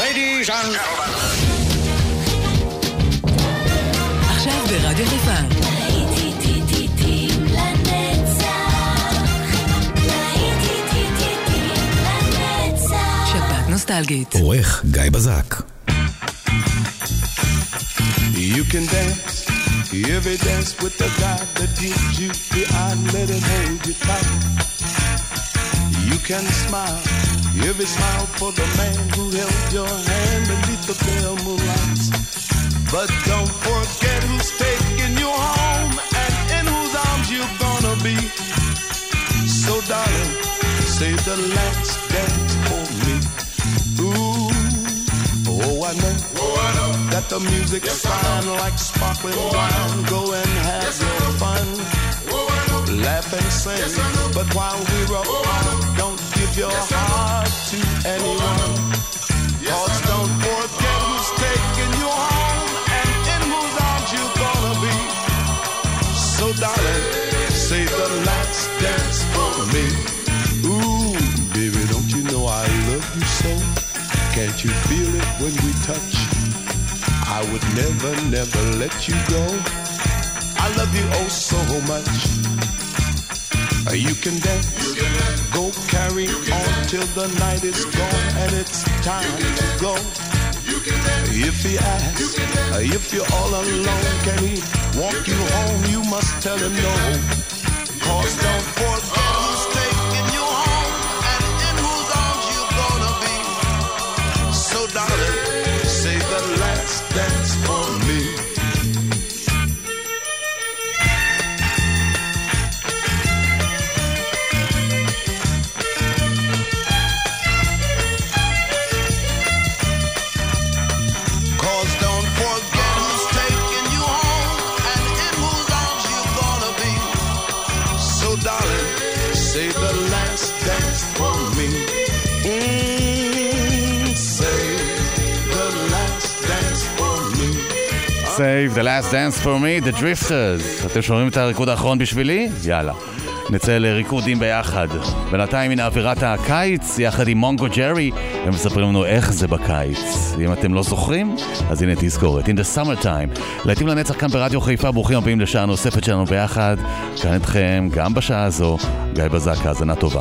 Ladies and עכשיו ברדיו חיפה. שבת נוסטלגית. עורך גיא בזק. You can dance, every dance with the guy that gives you the eye, let him hold you tight. You can smile, every smile for the man who held your hand beneath the pale moonlights. But don't forget who's taking you home and in whose arms you're gonna be. So darling, save the last dance for me. Ooh, oh I know, that the music's fine like sparkling wine. Go and have your fun, laugh and sing. But while we're apart, your heart to anyone. Cause don't forget who's taking you home and in whose arms you're gonna be. So darling, save the last dance for me. Ooh, baby, don't you know I love you so? Can't you feel it when we touch? I would never, never let you go. I love you oh so much. Uh, You can dance, go carry on till the night is gone and it's time to go. If he asks, if you're all alone, can he walk you home? You must tell him no. Cause don't forget who's taking you home and in whose arms you're gonna be. So darling, Save the last dance for me, the drifters. אתם שומעים את הריקוד האחרון בשבילי? יאללה. נצא לריקודים ביחד. בינתיים הנה אווירת הקיץ, יחד עם מונגו ג'רי, הם מספרים לנו איך זה בקיץ. אם אתם לא זוכרים, אז הנה תזכורת. In the summertime. להיטים לנצח כאן ברדיו חיפה, ברוכים הבאים לשעה נוספת שלנו ביחד. כאן איתכם, גם בשעה הזו, גיא בזק, האזנה טובה.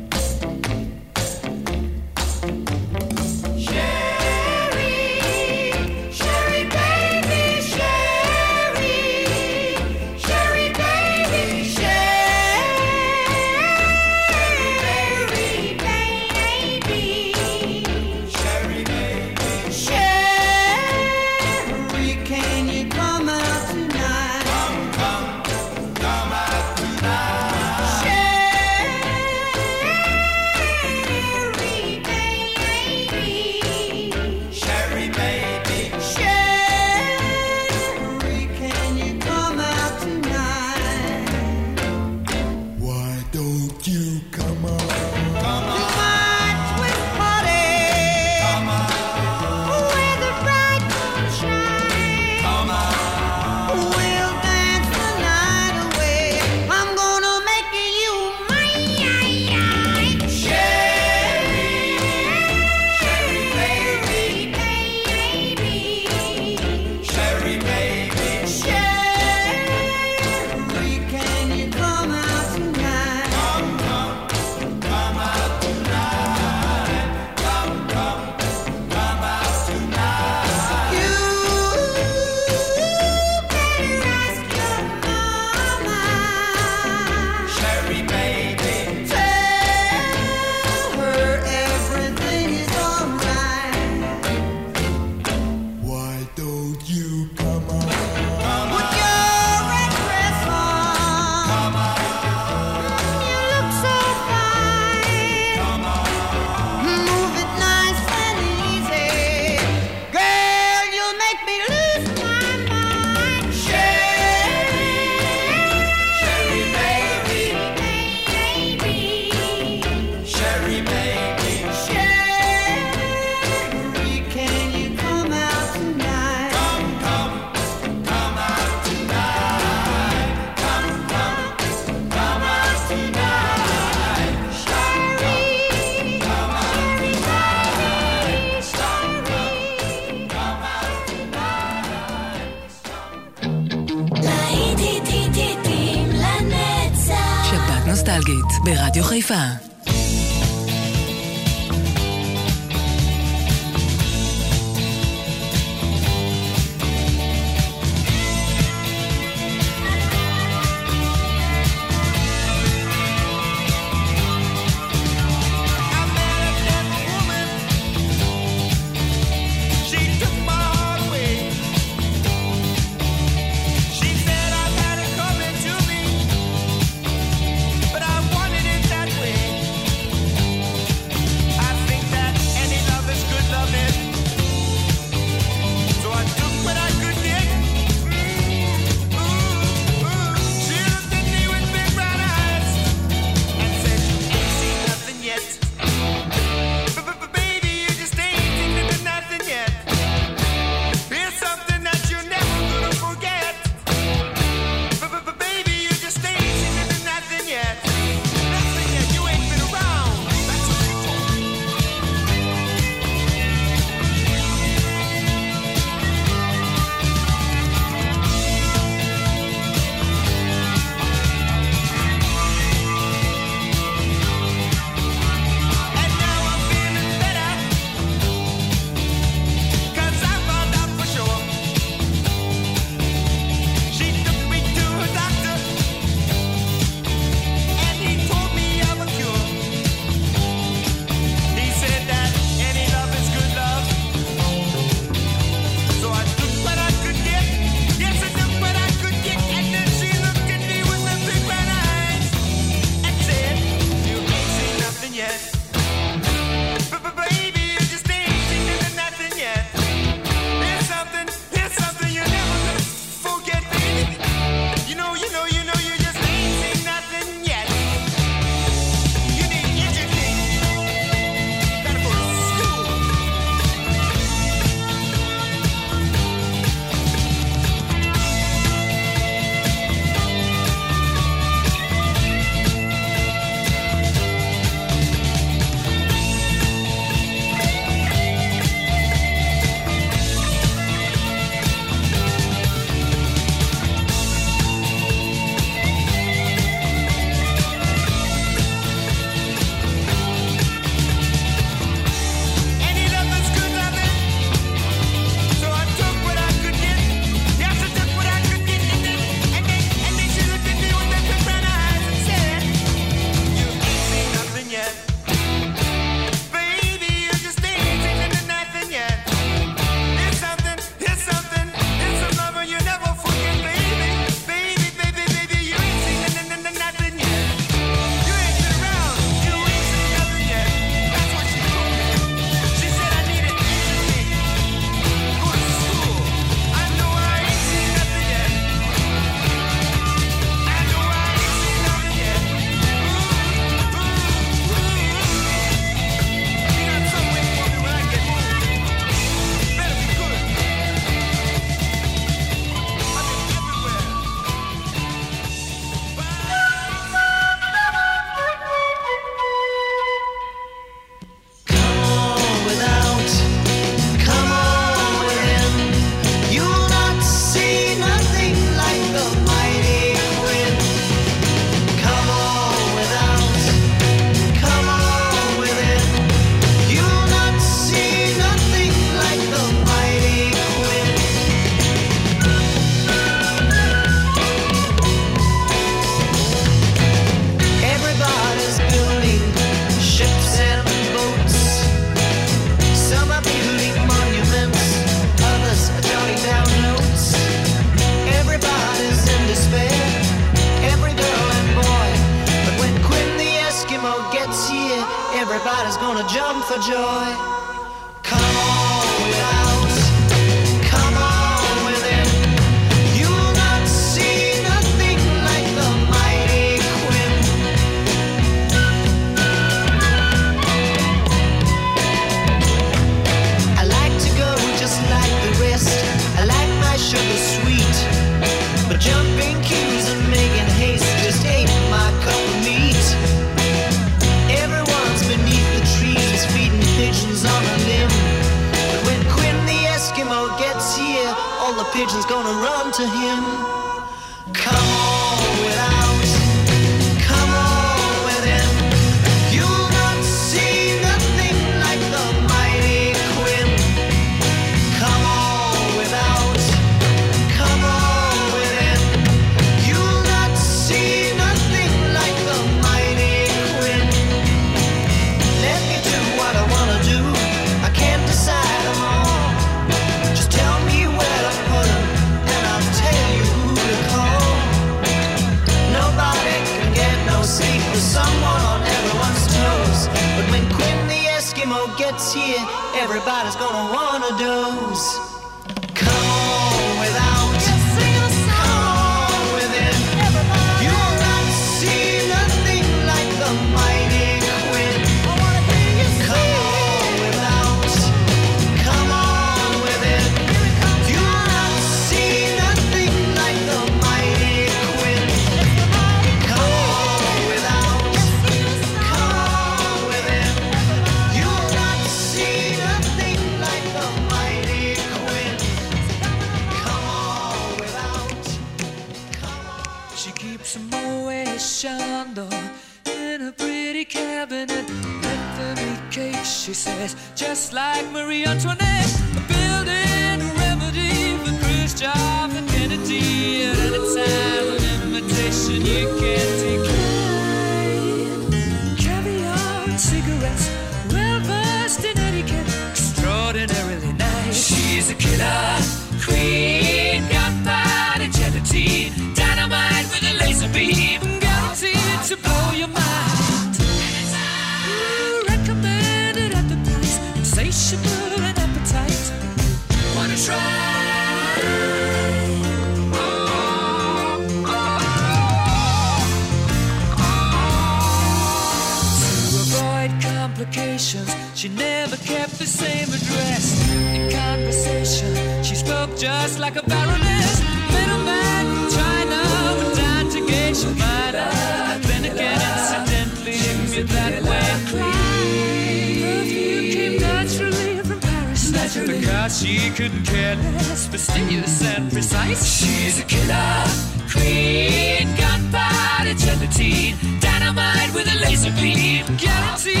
Gelatine, dynamite with a laser beam, guaranteed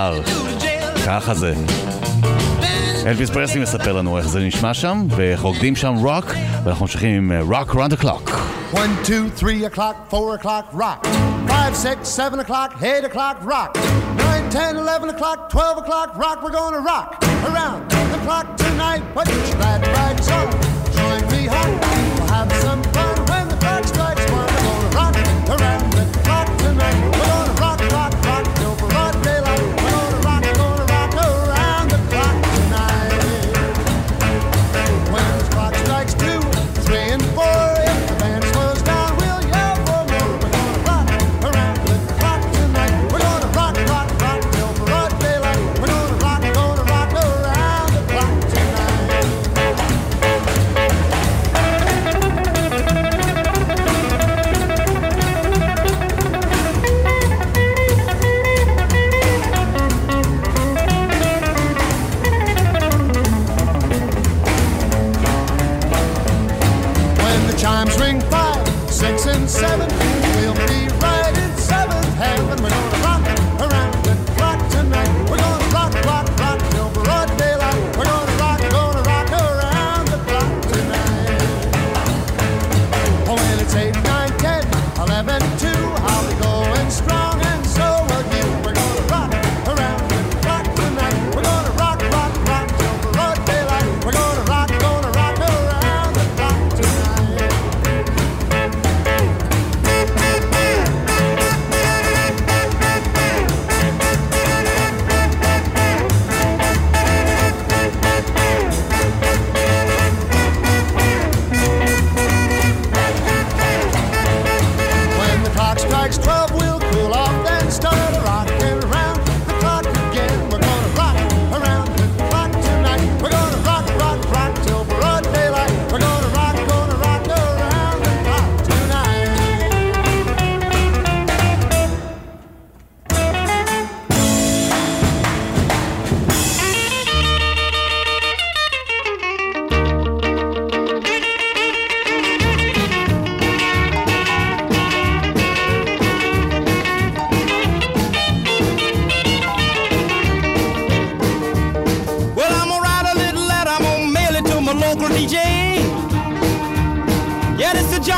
בהר. ככה זה. אלוויס פרסלי מספר לנו איך זה נשמע שם, וחוגדים שם רוק, ואנחנו ממשיכים עם Rock Round the Clock. 1, 2, 3 o'clock, 4 o'clock, rock. 5, 6, 7 o'clock, 8 o'clock, rock. 9, 10, 11 o'clock, 12 o'clock, rock. We're gonna rock around the clock tonight. Put your glad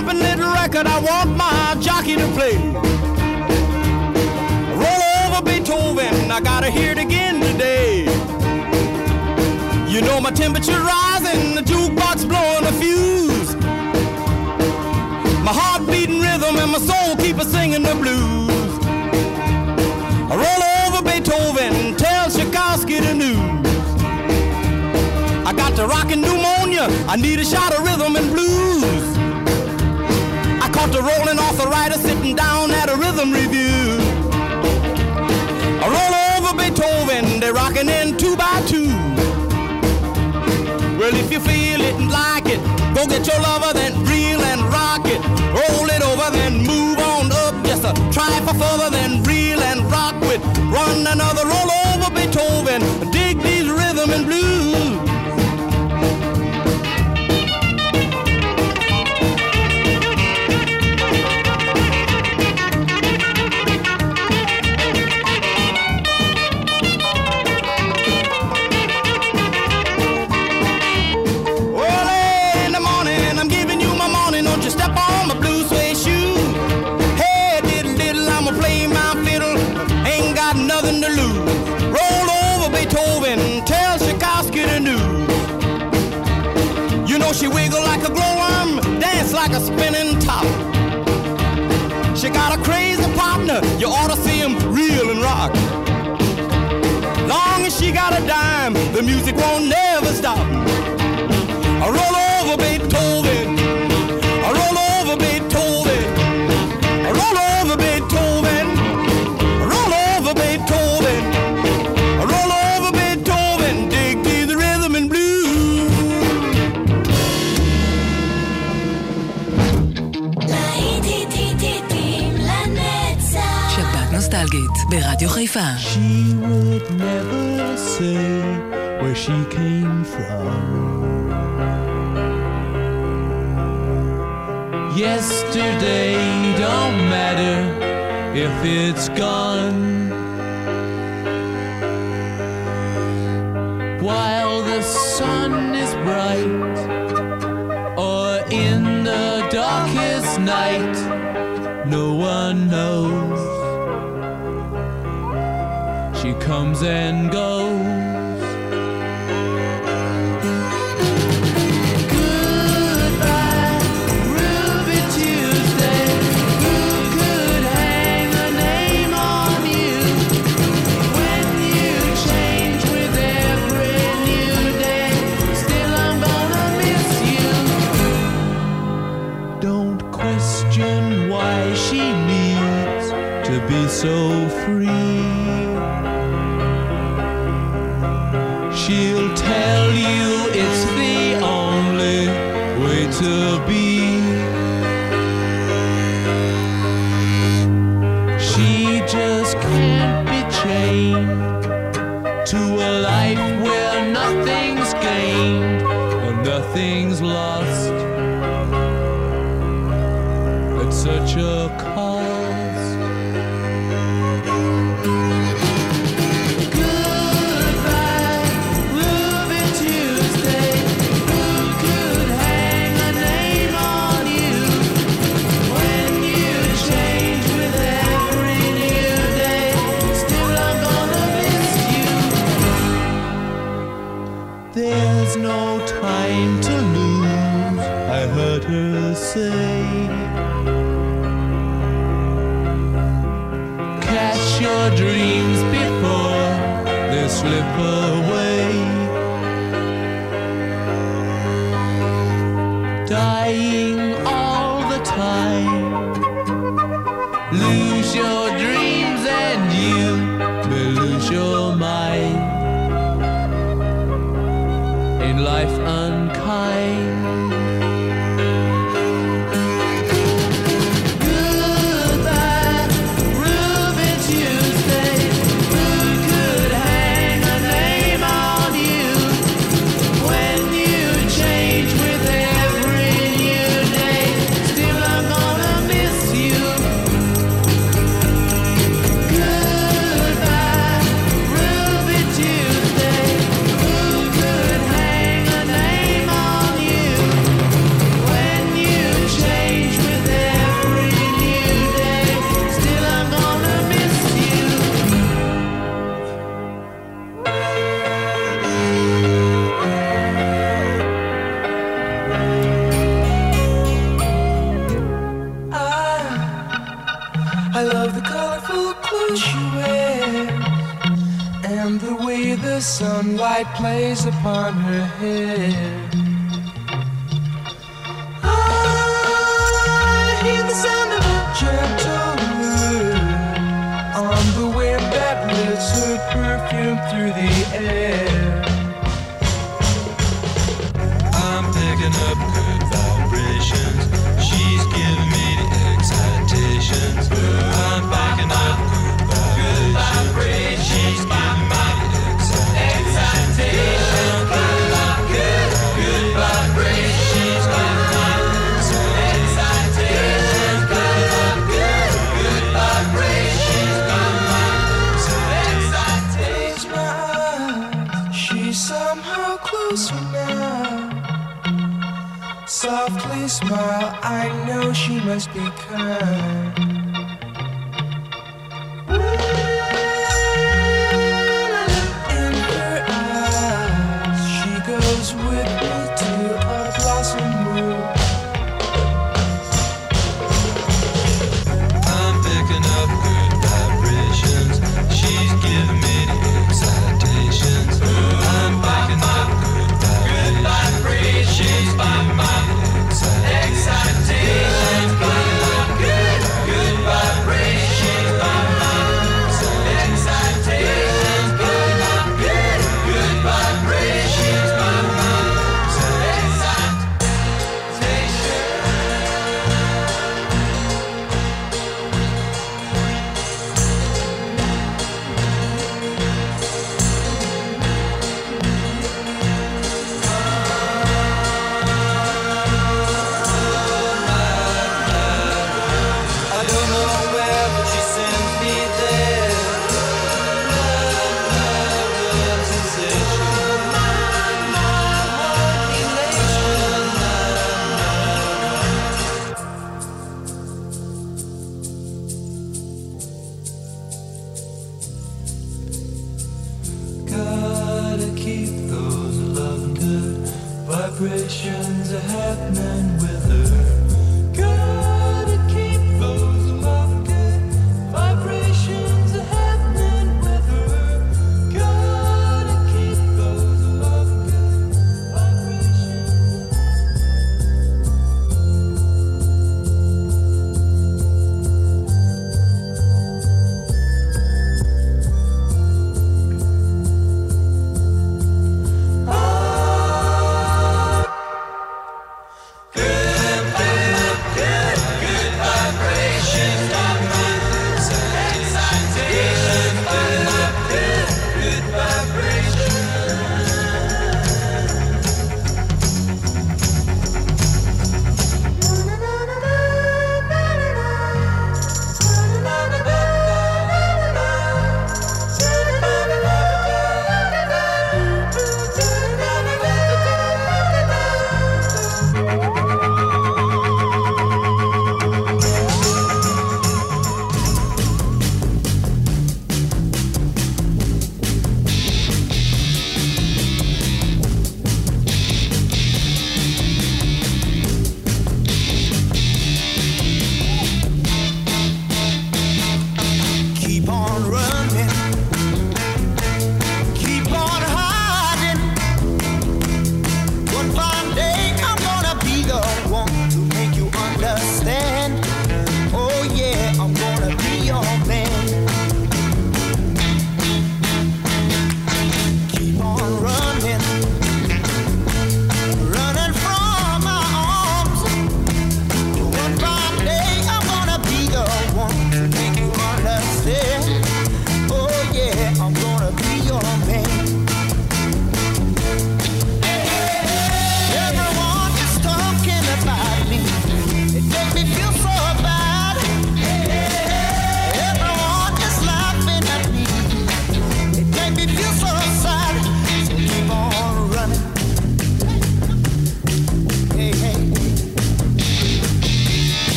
thumping little record I want my jockey to play. Roll over Beethoven, I gotta hear it again today. You know my temperature rising, the jukebox blowing a fuse. My heart beating rhythm and my soul keep a singing the blues. I roll over Beethoven, tell Tchaikovsky the news. I got the rockin' pneumonia, I need a shot of rhythm and blues. I caught the rolling arthritis sitting down at a rhythm review. I roll over Beethoven, they're rocking in two by two. Well, if you feel it and like it, go get your lover, then reel and rock it. Roll it over, then move on up. Just a try for further, then reel and rock with. Run another roll over Beethoven. Dig these rhythm and blues. Like a spinning top. She got a crazy partner, you ought to see him reel and rock. Long as she got a dime, the music won't never stop. I roll over Beethoven. ברדיו חיפה. She would never say where she came from. Yesterday don't matter if it's gone. While the sun is bright, or in the darkest night, Comes and goes. Just can't be chained to a life where nothing's gained or nothing's lost. At such a plays upon her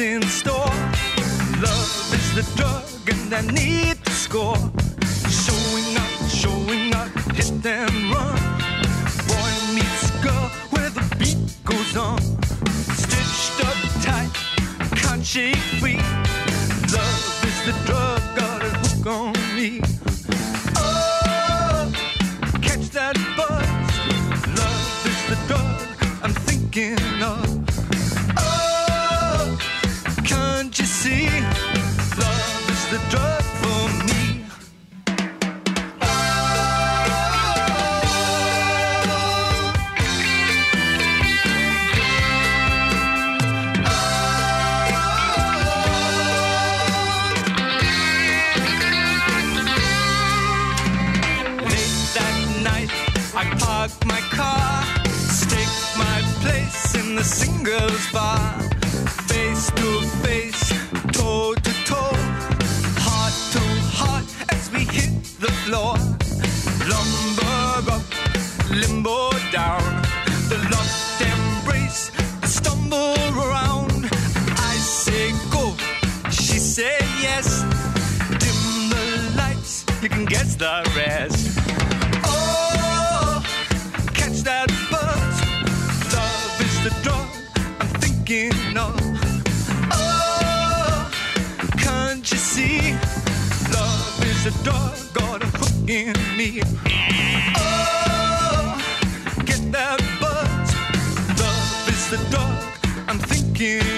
in store. Love is the drug, and I need to score. Showing up, showing up, hit them run. Love is a doggone hook in me. Oh, get that buzz. Love is the dog I'm thinking.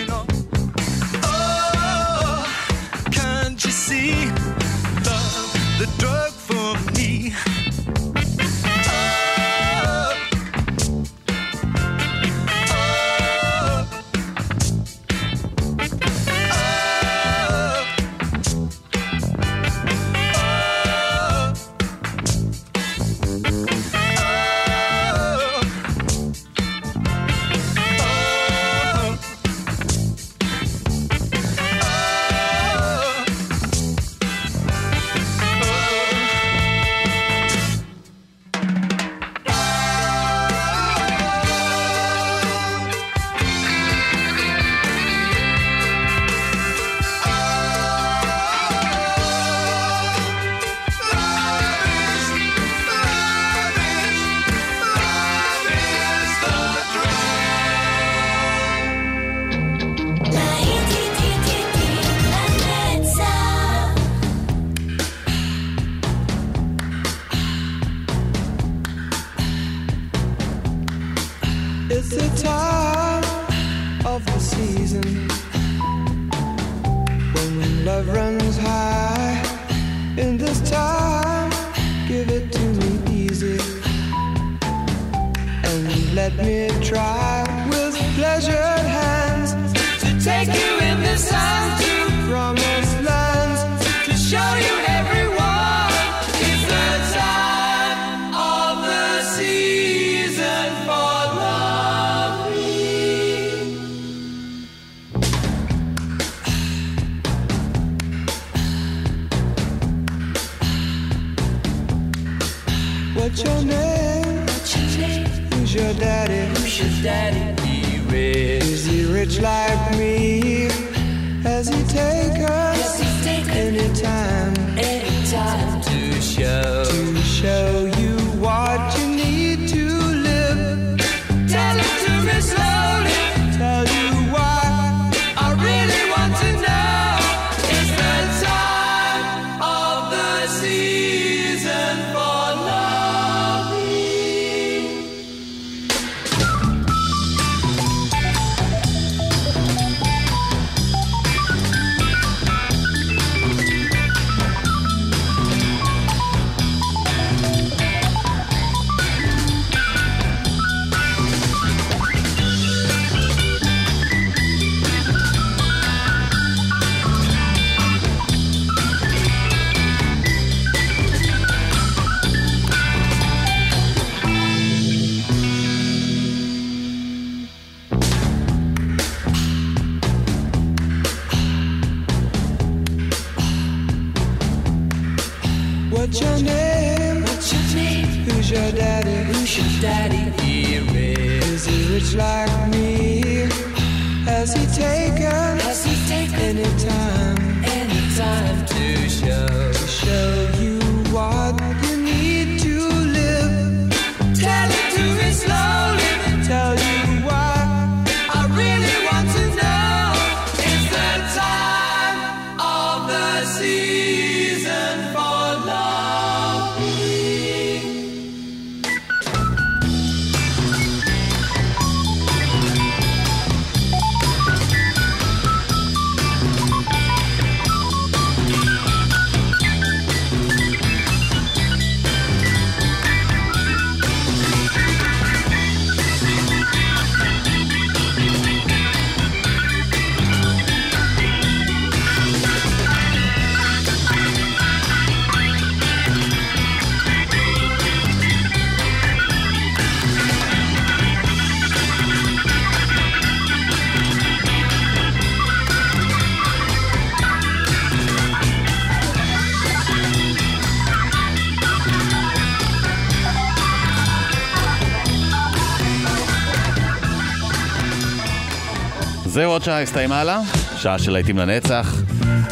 עוד שעה הסתיימה לה, שעה של להיטים לנצח.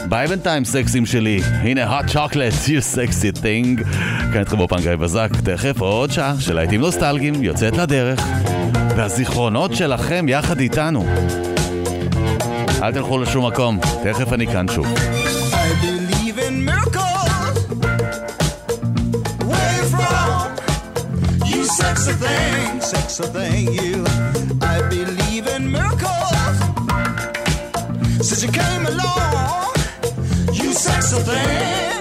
ביי בינתיים סקסים שלי, הנה hot chocolate, you sexy thing. כאן איתכם באופן גיא בזק, תכף עוד שעה של להיטים נוסטלגיים יוצאת לדרך, והזיכרונות שלכם יחד איתנו. אל תלכו לשום מקום, תכף אני כאן שוב. Sexy Thing, sexy thing, you Since you came along, you sexy thing.